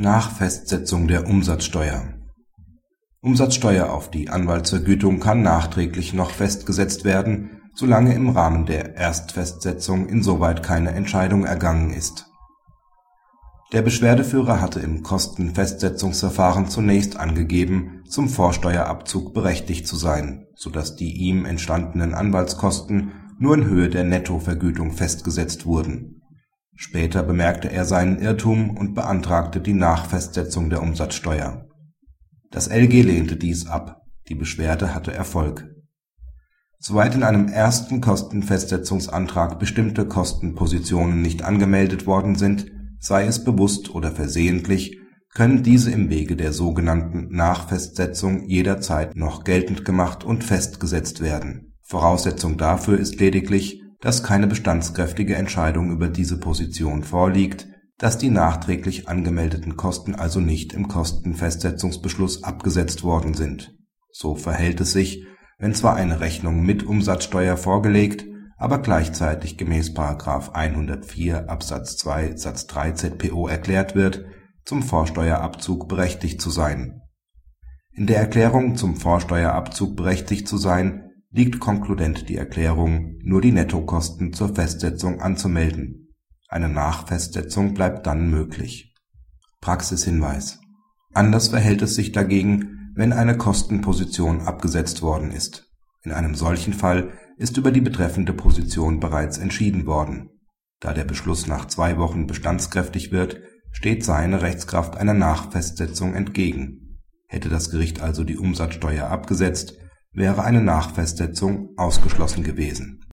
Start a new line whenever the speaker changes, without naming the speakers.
Nachfestsetzung der Umsatzsteuer Umsatzsteuer auf die Anwaltsvergütung kann nachträglich noch festgesetzt werden, solange im Rahmen der Erstfestsetzung insoweit keine Entscheidung ergangen ist. Der Beschwerdeführer hatte im Kostenfestsetzungsverfahren zunächst angegeben, zum Vorsteuerabzug berechtigt zu sein, so dass die ihm entstandenen Anwaltskosten nur in Höhe der Nettovergütung festgesetzt wurden Später bemerkte er seinen Irrtum und beantragte die Nachfestsetzung der Umsatzsteuer. Das LG lehnte dies ab, die Beschwerde hatte Erfolg. Soweit in einem ersten Kostenfestsetzungsantrag bestimmte Kostenpositionen nicht angemeldet worden sind, sei es bewusst oder versehentlich, können diese im Wege der sogenannten Nachfestsetzung jederzeit noch geltend gemacht und festgesetzt werden. Voraussetzung dafür ist lediglich dass keine bestandskräftige Entscheidung über diese Position vorliegt, dass die nachträglich angemeldeten Kosten also nicht im Kostenfestsetzungsbeschluss abgesetzt worden sind. So verhält es sich, wenn zwar eine Rechnung mit Umsatzsteuer vorgelegt, aber gleichzeitig gemäß § 104 Absatz 2 Satz 3 ZPO erklärt wird, zum Vorsteuerabzug berechtigt zu sein. In der Erklärung, zum Vorsteuerabzug berechtigt zu sein liegt konkludent die Erklärung, nur die Nettokosten zur Festsetzung anzumelden. Eine Nachfestsetzung bleibt dann möglich. Praxishinweis Anders verhält es sich dagegen, wenn eine Kostenposition abgesetzt worden ist. In einem solchen Fall ist über die betreffende Position bereits entschieden worden. Da der Beschluss nach zwei Wochen bestandskräftig wird, steht seine Rechtskraft einer Nachfestsetzung entgegen. Hätte das Gericht also die Umsatzsteuer abgesetzt wäre eine Nachfestsetzung ausgeschlossen gewesen